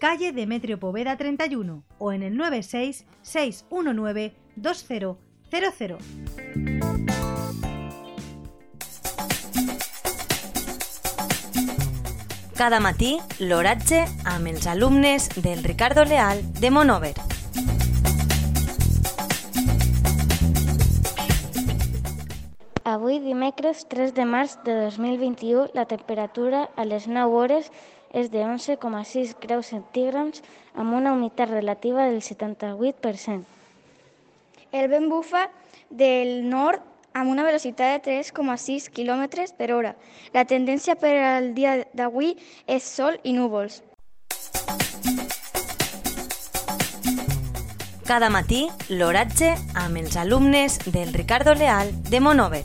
calle Demetrio Poveda 31 o en el 96 619 2000. Cada matí, l'oratge amb els alumnes del Ricardo Leal de Monover. Avui, dimecres 3 de març de 2021, la temperatura a les 9 hores és de 11,6 graus centígrads amb una humitat relativa del 78%. El vent bufa del nord amb una velocitat de 3,6 km per hora. La tendència per al dia d'avui és sol i núvols. Cada matí, l'oratge amb els alumnes del Ricardo Leal de Monover.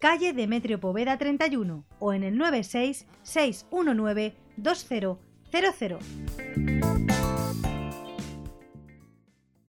calle Demetrio Poveda 31 o en el 96 619 2000.